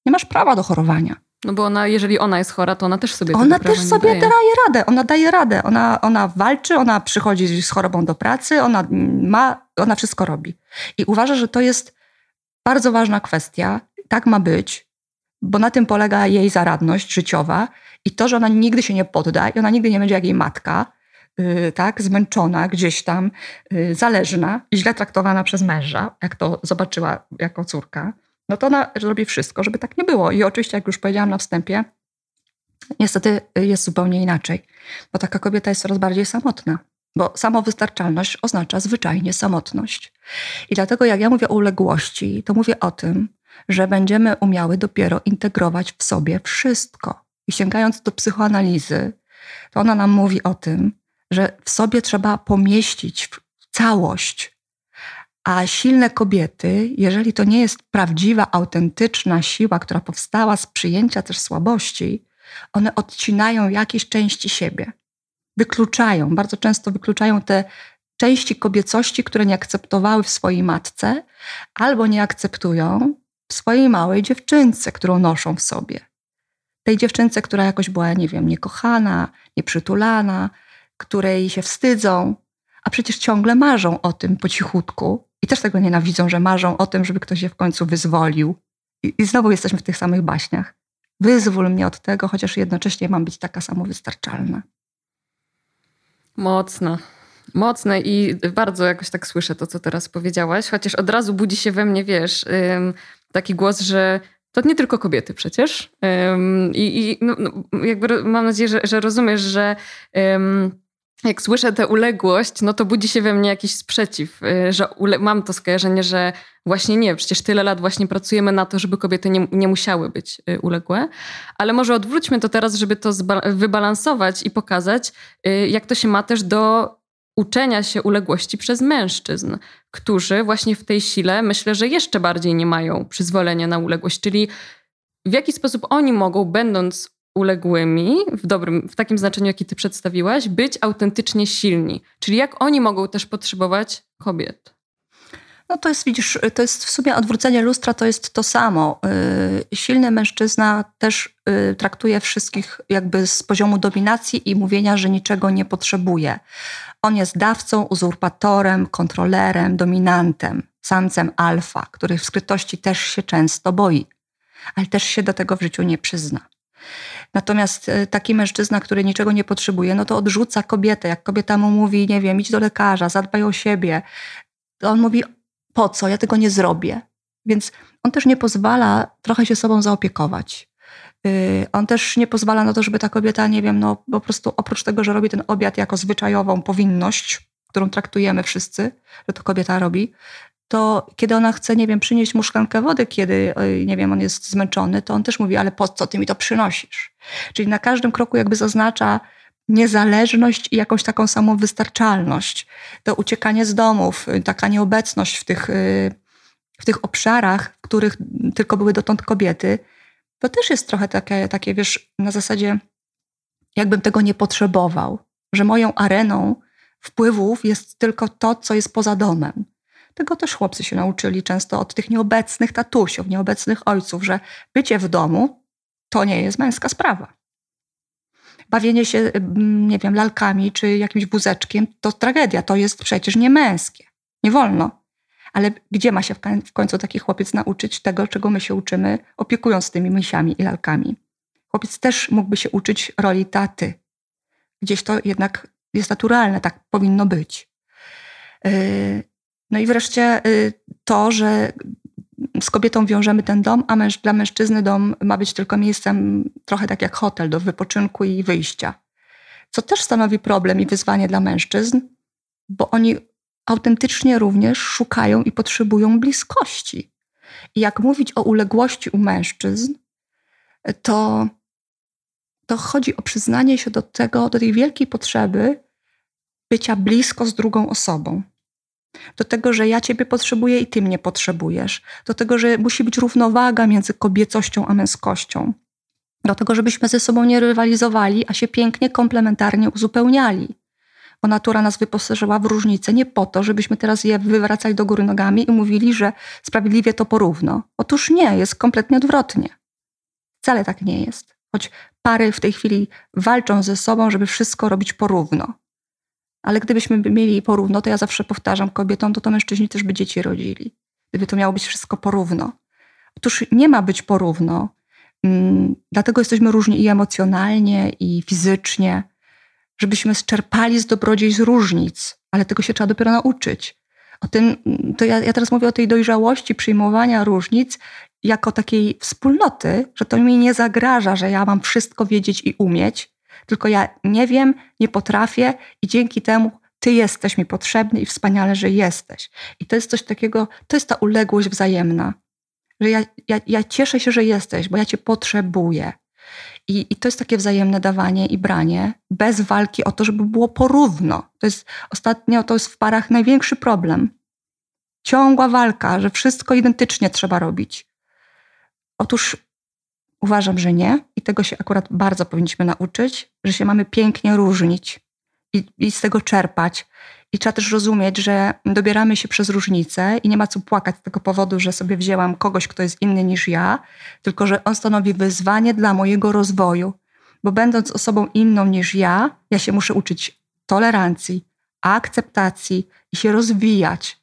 Nie masz prawa do chorowania. No bo ona, jeżeli ona jest chora, to ona też sobie Ona też sobie daje. daje radę, ona daje radę. Ona, ona walczy, ona przychodzi z chorobą do pracy, ona ma, ona wszystko robi. I uważa, że to jest bardzo ważna kwestia. Tak ma być, bo na tym polega jej zaradność życiowa i to, że ona nigdy się nie podda i ona nigdy nie będzie jak jej matka, yy, tak, zmęczona gdzieś tam, yy, zależna i źle traktowana przez męża, jak to zobaczyła jako córka no to ona robi wszystko, żeby tak nie było. I oczywiście, jak już powiedziałam na wstępie, niestety jest zupełnie inaczej, bo taka kobieta jest coraz bardziej samotna. Bo samowystarczalność oznacza zwyczajnie samotność. I dlatego, jak ja mówię o uległości, to mówię o tym, że będziemy umiały dopiero integrować w sobie wszystko. I sięgając do psychoanalizy, to ona nam mówi o tym, że w sobie trzeba pomieścić całość, a silne kobiety, jeżeli to nie jest prawdziwa, autentyczna siła, która powstała z przyjęcia też słabości, one odcinają jakieś części siebie. Wykluczają, bardzo często wykluczają te części kobiecości, które nie akceptowały w swojej matce, albo nie akceptują w swojej małej dziewczynce, którą noszą w sobie. Tej dziewczynce, która jakoś była, nie wiem, niekochana, nieprzytulana, której się wstydzą, a przecież ciągle marzą o tym po cichutku, i też tego nienawidzą, że marzą o tym, żeby ktoś je w końcu wyzwolił. I, I, znowu jesteśmy w tych samych baśniach. Wyzwól mnie od tego, chociaż jednocześnie mam być taka samowystarczalna. Mocno. Mocne i bardzo jakoś tak słyszę to, co teraz powiedziałaś, chociaż od razu budzi się we mnie, wiesz, taki głos, że to nie tylko kobiety przecież. I, i no, no, jakby mam nadzieję, że, że rozumiesz, że jak słyszę tę uległość, no to budzi się we mnie jakiś sprzeciw, y, że mam to skojarzenie, że właśnie nie, przecież tyle lat właśnie pracujemy na to, żeby kobiety nie, nie musiały być y, uległe. Ale może odwróćmy to teraz, żeby to wybalansować i pokazać, y, jak to się ma też do uczenia się uległości przez mężczyzn, którzy właśnie w tej sile myślę, że jeszcze bardziej nie mają przyzwolenia na uległość, czyli w jaki sposób oni mogą, będąc uległymi, w dobrym, w takim znaczeniu, jaki ty przedstawiłaś, być autentycznie silni. Czyli jak oni mogą też potrzebować kobiet? No to jest, widzisz, to jest w sumie odwrócenie lustra, to jest to samo. Y, silny mężczyzna też y, traktuje wszystkich jakby z poziomu dominacji i mówienia, że niczego nie potrzebuje. On jest dawcą, uzurpatorem, kontrolerem, dominantem, samcem alfa, który w skrytości też się często boi, ale też się do tego w życiu nie przyzna. Natomiast e, taki mężczyzna, który niczego nie potrzebuje, no to odrzuca kobietę. Jak kobieta mu mówi, nie wiem, idź do lekarza, zadbaj o siebie, to on mówi, po co, ja tego nie zrobię. Więc on też nie pozwala trochę się sobą zaopiekować. Y, on też nie pozwala na to, żeby ta kobieta, nie wiem, no po prostu oprócz tego, że robi ten obiad jako zwyczajową powinność, którą traktujemy wszyscy, że to kobieta robi, to kiedy ona chce, nie wiem, przynieść mu szklankę wody, kiedy, nie wiem, on jest zmęczony, to on też mówi, ale po co ty mi to przynosisz? Czyli na każdym kroku jakby zaznacza niezależność i jakąś taką samowystarczalność. To uciekanie z domów, taka nieobecność w tych, w tych obszarach, w których tylko były dotąd kobiety, to też jest trochę takie, takie wiesz, na zasadzie jakbym tego nie potrzebował, że moją areną wpływów jest tylko to, co jest poza domem. Tego też chłopcy się nauczyli często od tych nieobecnych tatusiów, nieobecnych ojców, że bycie w domu to nie jest męska sprawa. Bawienie się, mm, nie wiem, lalkami czy jakimś wózeczkiem to tragedia, to jest przecież nie męskie. Nie wolno. Ale gdzie ma się w końcu taki chłopiec nauczyć tego, czego my się uczymy, opiekując tymi misiami i lalkami? Chłopiec też mógłby się uczyć roli taty. Gdzieś to jednak jest naturalne, tak powinno być. Y, no i wreszcie y, to, że z kobietą wiążemy ten dom, a męż, dla mężczyzny dom ma być tylko miejscem trochę tak jak hotel do wypoczynku i wyjścia. Co też stanowi problem i wyzwanie dla mężczyzn, bo oni autentycznie również szukają i potrzebują bliskości. I jak mówić o uległości u mężczyzn, to, to chodzi o przyznanie się do tego, do tej wielkiej potrzeby bycia blisko z drugą osobą do tego, że ja ciebie potrzebuję i ty mnie potrzebujesz, do tego, że musi być równowaga między kobiecością a męskością, do tego, żebyśmy ze sobą nie rywalizowali, a się pięknie, komplementarnie uzupełniali. Bo natura nas wyposażyła w różnice nie po to, żebyśmy teraz je wywracali do góry nogami i mówili, że sprawiedliwie to porówno. Otóż nie, jest kompletnie odwrotnie. Wcale tak nie jest. Choć pary w tej chwili walczą ze sobą, żeby wszystko robić porówno. Ale gdybyśmy mieli porówno, to ja zawsze powtarzam kobietom, to to mężczyźni też by dzieci rodzili. Gdyby to miało być wszystko porówno. Otóż nie ma być porówno. Mm, dlatego jesteśmy różni i emocjonalnie, i fizycznie, żebyśmy czerpali z dobrodziejstw różnic, ale tego się trzeba dopiero nauczyć. O tym, to ja, ja teraz mówię o tej dojrzałości przyjmowania różnic jako takiej wspólnoty, że to mi nie zagraża, że ja mam wszystko wiedzieć i umieć, tylko ja nie wiem, nie potrafię i dzięki temu ty jesteś mi potrzebny i wspaniale, że jesteś. I to jest coś takiego, to jest ta uległość wzajemna, że ja, ja, ja cieszę się, że jesteś, bo ja cię potrzebuję. I, I to jest takie wzajemne dawanie i branie, bez walki o to, żeby było porówno. To jest ostatnio, to jest w parach największy problem. Ciągła walka, że wszystko identycznie trzeba robić. Otóż Uważam, że nie i tego się akurat bardzo powinniśmy nauczyć, że się mamy pięknie różnić i, i z tego czerpać. I trzeba też rozumieć, że dobieramy się przez różnice i nie ma co płakać z tego powodu, że sobie wzięłam kogoś, kto jest inny niż ja, tylko że on stanowi wyzwanie dla mojego rozwoju. Bo będąc osobą inną niż ja, ja się muszę uczyć tolerancji, akceptacji i się rozwijać.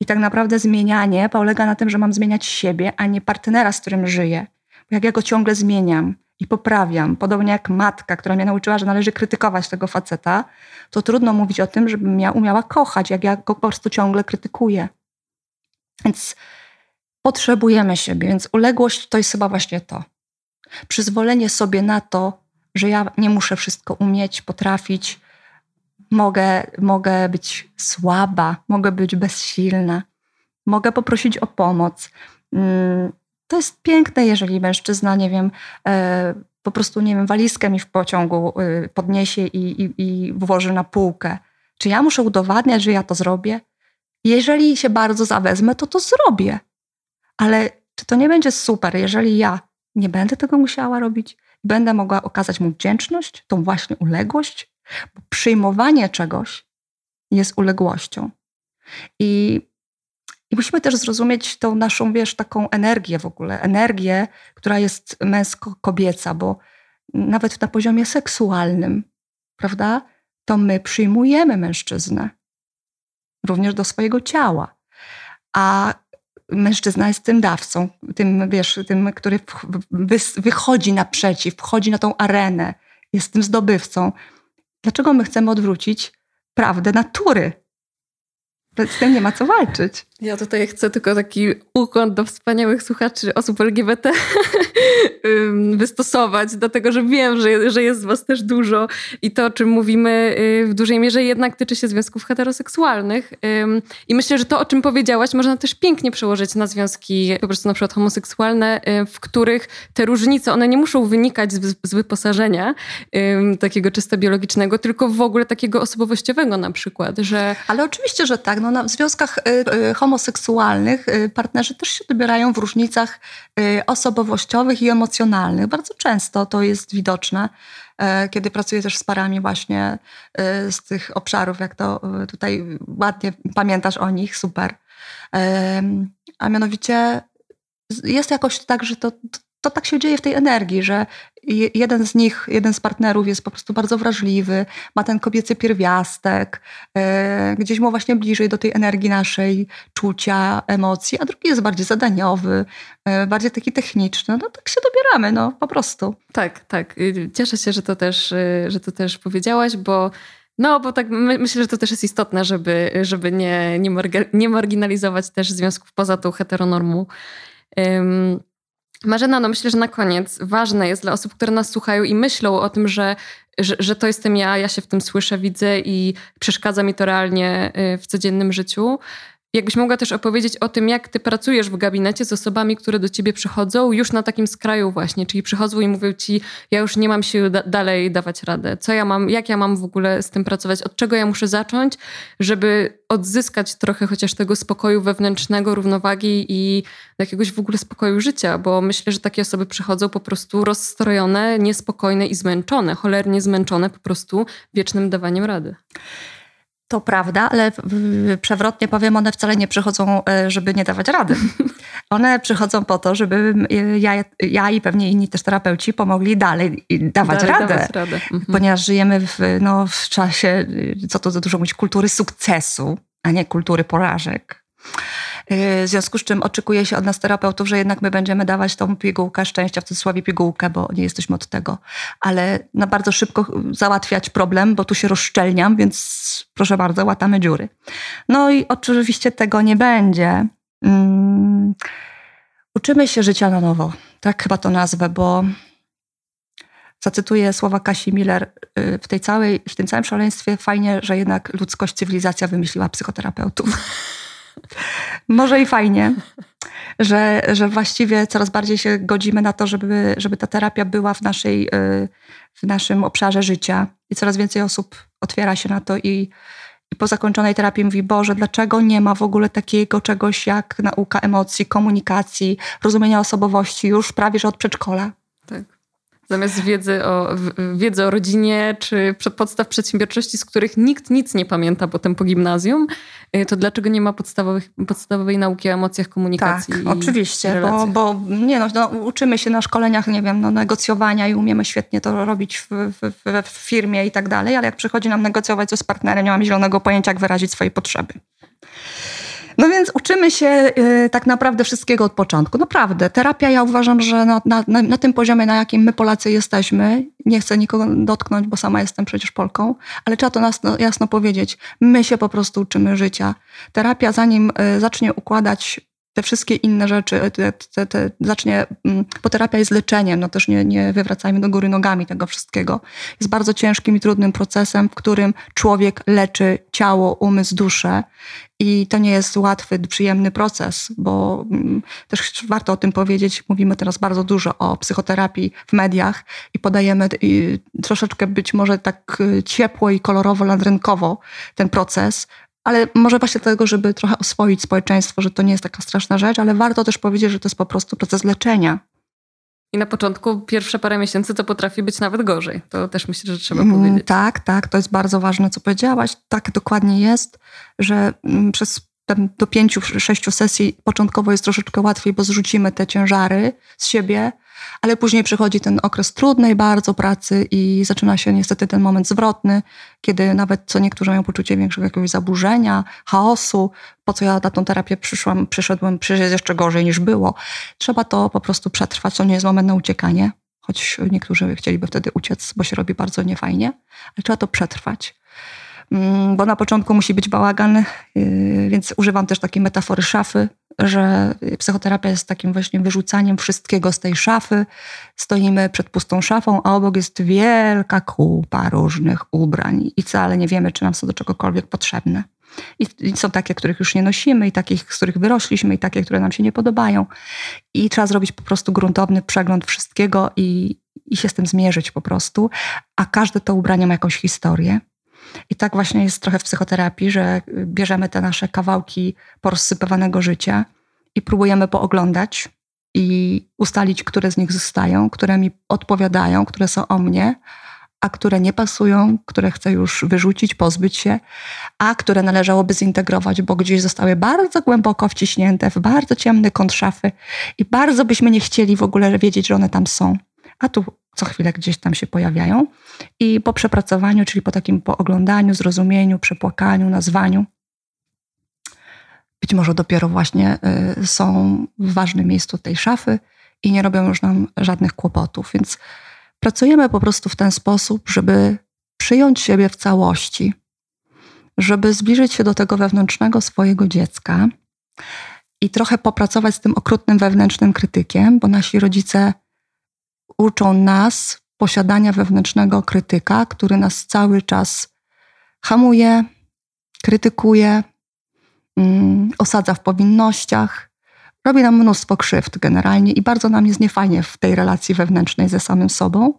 I tak naprawdę zmienianie polega na tym, że mam zmieniać siebie, a nie partnera, z którym żyję jak ja go ciągle zmieniam i poprawiam, podobnie jak matka, która mnie nauczyła, że należy krytykować tego faceta, to trudno mówić o tym, żebym ja umiała kochać, jak ja go po prostu ciągle krytykuję. Więc potrzebujemy siebie, więc uległość to jest chyba właśnie to. Przyzwolenie sobie na to, że ja nie muszę wszystko umieć, potrafić, mogę, mogę być słaba, mogę być bezsilna, mogę poprosić o pomoc. Mm, to jest piękne, jeżeli mężczyzna, nie wiem, e, po prostu, nie wiem, walizkę mi w pociągu e, podniesie i, i, i włoży na półkę. Czy ja muszę udowadniać, że ja to zrobię? Jeżeli się bardzo zawezmę, to to zrobię. Ale czy to nie będzie super, jeżeli ja nie będę tego musiała robić? Będę mogła okazać mu wdzięczność, tą właśnie uległość? Bo przyjmowanie czegoś jest uległością. I i musimy też zrozumieć tą naszą, wiesz, taką energię w ogóle, energię, która jest męsko-kobieca, bo nawet na poziomie seksualnym, prawda, to my przyjmujemy mężczyznę również do swojego ciała. A mężczyzna jest tym dawcą, tym, wiesz, tym, który wychodzi naprzeciw, wchodzi na tą arenę, jest tym zdobywcą. Dlaczego my chcemy odwrócić prawdę natury? Z tym nie ma co walczyć. Ja tutaj chcę tylko taki ukłon do wspaniałych słuchaczy osób LGBT wystosować, dlatego że wiem, że, że jest was też dużo i to, o czym mówimy y, w dużej mierze jednak tyczy się związków heteroseksualnych. I myślę, że to, o czym powiedziałaś, można też pięknie przełożyć na związki po prostu na przykład homoseksualne, y, w których te różnice, one nie muszą wynikać z, z wyposażenia takiego czysto biologicznego, tylko w ogóle takiego osobowościowego na przykład, że... Ale oczywiście, że tak. No, na, w związkach homoseksualnych homoseksualnych y, partnerzy też się dobierają w różnicach y, osobowościowych i emocjonalnych. Bardzo często to jest widoczne, e, kiedy pracuję też z parami właśnie y, z tych obszarów, jak to tutaj ładnie pamiętasz o nich, super. A mianowicie jest jakoś tak, że to, to tak się dzieje w tej energii, że jeden z nich, jeden z partnerów jest po prostu bardzo wrażliwy, ma ten kobiecy pierwiastek, e, gdzieś mu właśnie bliżej do tej energii naszej czucia, emocji, a drugi jest bardziej zadaniowy, e, bardziej taki techniczny. No tak się dobieramy, no po prostu. Tak, tak. Cieszę się, że to też, y, że to też powiedziałaś, bo no, bo tak my, myślę, że to też jest istotne, żeby, żeby nie, nie, marginalizować też związków poza tą heteronormą. Marzena, no myślę, że na koniec ważne jest dla osób, które nas słuchają i myślą o tym, że, że, że, to jestem ja, ja się w tym słyszę, widzę i przeszkadza mi to realnie y, w codziennym życiu, Jakbyś mogła też opowiedzieć o tym, jak ty pracujesz w gabinecie z osobami, które do ciebie przychodzą już na takim skraju właśnie, czyli przychodzą i mówią ci, ja już nie mam siły da dalej dawać radę. Co ja mam, jak ja mam w ogóle z tym pracować? Od czego ja muszę zacząć, żeby odzyskać trochę chociaż tego spokoju wewnętrznego, równowagi i jakiegoś w ogóle spokoju życia? Bo myślę, że takie osoby przychodzą po prostu rozstrojone, niespokojne i zmęczone, cholernie zmęczone po prostu wiecznym dawaniem rady. To prawda, ale przewrotnie powiem, one wcale nie przychodzą, e, żeby nie dawać rady. One przychodzą po to, żeby ja, ja i pewnie inni też terapeuci pomogli dalej dawać dalej radę. Dawać radę. Mhm. Ponieważ żyjemy w, no, w czasie, co to za dużo mówić, kultury sukcesu, a nie kultury porażek. Y, w związku z czym oczekuje się od nas terapeutów, że jednak my będziemy dawać tą pigułkę szczęścia, w cudzysłowie pigułkę, bo nie jesteśmy od tego, ale na bardzo szybko załatwiać problem, bo tu się rozszczelniam, więc proszę bardzo, łatamy dziury. No i oczywiście tego nie będzie. Um, uczymy się życia na nowo, tak chyba to nazwę, bo zacytuję słowa Kasi Miller, y, w, tej całej, w tym całym szaleństwie fajnie, że jednak ludzkość, cywilizacja wymyśliła psychoterapeutów. Może i fajnie, że, że właściwie coraz bardziej się godzimy na to, żeby, żeby ta terapia była w, naszej, y, w naszym obszarze życia i coraz więcej osób otwiera się na to i, i po zakończonej terapii mówi, Boże, dlaczego nie ma w ogóle takiego czegoś jak nauka emocji, komunikacji, rozumienia osobowości już prawie, że od przedszkola. Tak. Zamiast wiedzy o, wiedzy o rodzinie czy podstaw przedsiębiorczości, z których nikt nic nie pamięta potem po gimnazjum, y, to dlaczego nie ma podstawowych, podstawowej nauki o emocjach, komunikacji? Tak, oczywiście, bo, bo, nie no, no, uczymy się na szkoleniach, nie wiem, no, negocjowania i umiemy świetnie to robić w, w, w firmie i tak dalej, ale jak przychodzi nam negocjować coś z partnerem, nie mamy zielonego pojęcia, jak wyrazić swoje potrzeby. No więc uczymy się y, tak naprawdę wszystkiego od początku. Naprawdę, terapia ja uważam, że na, na, na, tym poziomie, na jakim my Polacy jesteśmy, nie chcę nikogo dotknąć, bo sama jestem przecież Polką, ale trzeba to nas, jasno powiedzieć. My się po prostu uczymy życia. Terapia, zanim y, zacznie układać te wszystkie inne rzeczy, te, te, te, zacznie, mm, bo terapia jest leczeniem, no też nie, nie wywracajmy do góry nogami tego wszystkiego. Jest bardzo ciężkim i trudnym procesem, w którym człowiek leczy ciało, umysł, duszę i to nie jest łatwy, przyjemny proces, bo mm, też warto o tym powiedzieć. Mówimy teraz bardzo dużo o psychoterapii w mediach i podajemy troszeczkę być może tak y, ciepło i kolorowo, landrynkowo ten proces, ale może właśnie dlatego, żeby trochę oswoić społeczeństwo, że to nie jest taka straszna rzecz, ale warto też powiedzieć, że to jest po prostu proces leczenia. I na początku, pierwsze parę miesięcy, to potrafi być nawet gorzej. To też myślę, że trzeba mm, powiedzieć. Tak, tak, to jest bardzo ważne, co powiedziałaś. Tak dokładnie jest, że mm, przez do pięciu, sześciu sesji początkowo jest troszeczkę łatwiej, bo zrzucimy te ciężary z siebie, ale później przychodzi ten okres trudnej bardzo pracy i zaczyna się niestety ten moment zwrotny, kiedy nawet co niektórzy mają poczucie większego jakiegoś zaburzenia, chaosu, po co ja na tą terapię przyszłam, przyszedłem, przecież jest jeszcze gorzej niż było. Trzeba to po prostu przetrwać, to nie jest moment na uciekanie, choć niektórzy chcieliby wtedy uciec, bo się robi bardzo niefajnie, ale trzeba to przetrwać. Mm, bo na początku musi być bałagan, yy, więc używam też takiej metafory szafy, że psychoterapia jest takim właśnie wyrzucaniem wszystkiego z tej szafy. Stoimy przed pustą szafą, a obok jest wielka kupa różnych ubrań i wcale nie wiemy, czy nam są do czegokolwiek potrzebne. I, są takie, których już nie nosimy, i takich, z których wyrośliśmy, i takie, które nam się nie podobają. I trzeba zrobić po prostu gruntowny przegląd wszystkiego i, i się z tym zmierzyć po prostu. A każde to ubranie ma jakąś historię I tak właśnie jest trochę w psychoterapii, że bierzemy te nasze kawałki porozsypywanego życia i próbujemy pooglądać i ustalić, które z nich zostają, które mi odpowiadają, które są o mnie, a które nie pasują, które chcę już wyrzucić, pozbyć się, a które należałoby zintegrować, bo gdzieś zostały bardzo głęboko wciśnięte w bardzo ciemny kąt szafy i bardzo byśmy nie chcieli w ogóle wiedzieć, że one tam są. A tu co chwilę gdzieś tam się pojawiają. I po przepracowaniu, czyli po takim pooglądaniu, zrozumieniu, przepłakaniu, nazwaniu, być może dopiero właśnie y, są w ważnym miejscu tej szafy i nie robią już nam żadnych kłopotów. Więc pracujemy po prostu w ten sposób, żeby przyjąć siebie w całości, żeby zbliżyć się do tego wewnętrznego swojego dziecka i trochę popracować z tym okrutnym wewnętrznym krytykiem, bo nasi rodzice uczą nas posiadania wewnętrznego krytyka, który nas cały czas hamuje, krytykuje, mm, osadza w powinnościach, robi nam mnóstwo krzywd generalnie i bardzo nam jest niefajnie w tej relacji wewnętrznej ze samym sobą.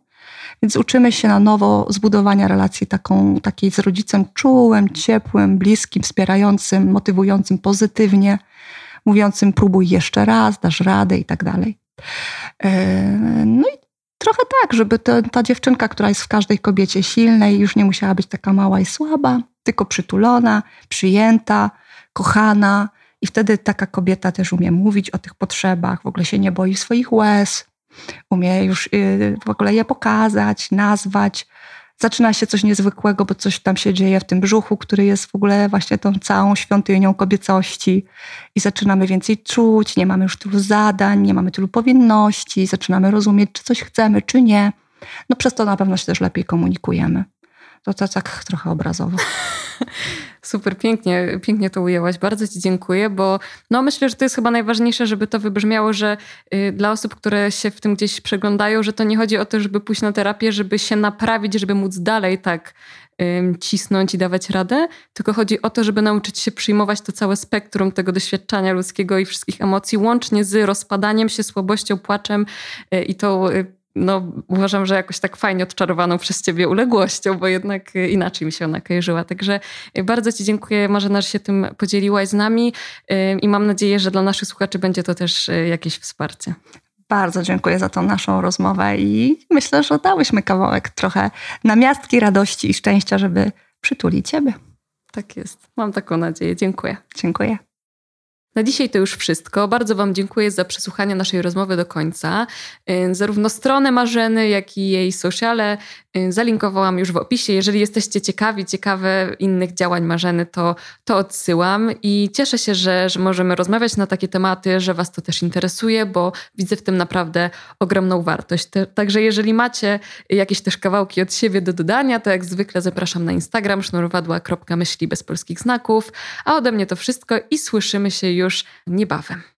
Więc uczymy się na nowo zbudowania relacji taką, takiej z rodzicem czułym, ciepłym, bliskim, wspierającym, motywującym pozytywnie, mówiącym próbuj jeszcze raz, dasz radę i tak dalej. E, no i trochę tak, żeby to, ta dziewczynka, która jest w każdej kobiecie silnej, już nie musiała być taka mała i słaba, tylko przytulona, przyjęta, kochana. I wtedy taka kobieta też umie mówić o tych potrzebach, w ogóle się nie boi swoich łez, umie już y, w ogóle je pokazać, nazwać. Zaczyna się coś niezwykłego, bo coś tam się dzieje w tym brzuchu, który jest w ogóle właśnie tą całą świątynią kobiecości. I zaczynamy więcej czuć, nie mamy już tylu zadań, nie mamy tylu powinności, zaczynamy rozumieć, czy coś chcemy, czy nie. No przez to na pewno się też lepiej komunikujemy. To, to tak trochę obrazowo. Super, pięknie, pięknie to ujęłaś. Bardzo Ci dziękuję, bo no myślę, że to jest chyba najważniejsze, żeby to wybrzmiało, że y, dla osób, które się w tym gdzieś przeglądają, że to nie chodzi o to, żeby pójść na terapię, żeby się naprawić, żeby móc dalej tak cisnąć i dawać radę, tylko chodzi o to, żeby nauczyć się przyjmować to całe spektrum tego doświadczenia ludzkiego i wszystkich emocji, łącznie z rozpadaniem się, słabością, płaczem y, i tą y, no, uważam, że jakoś tak fajnie odczarowaną przez ciebie uległością, bo jednak inaczej mi się ona kojarzyła. Także bardzo ci dziękuję Marzena, że się tym podzieliłaś z nami i mam nadzieję, że dla naszych słuchaczy będzie to też jakieś wsparcie. Bardzo dziękuję za tą naszą rozmowę i myślę, że dałyśmy kawałek trochę namiastki radości i szczęścia, żeby przytulić ciebie. Tak jest. Mam taką nadzieję. Dziękuję. Dziękuję. Na dzisiaj to już wszystko. Bardzo Wam dziękuję za przesłuchanie naszej rozmowy do końca. Y, zarówno stronę Marzeny, jak i jej sociale zalinkowałam już w opisie. Jeżeli jesteście ciekawi, ciekawe innych działań Marzeny, to, to odsyłam i cieszę się, że, że możemy rozmawiać na takie tematy, że Was to też interesuje, bo widzę w tym naprawdę ogromną wartość. Także jeżeli macie jakieś też kawałki od siebie do dodania, to jak zwykle zapraszam na Instagram sznurowadła.myśli bez polskich znaków. A ode mnie to wszystko i słyszymy się już niebawem.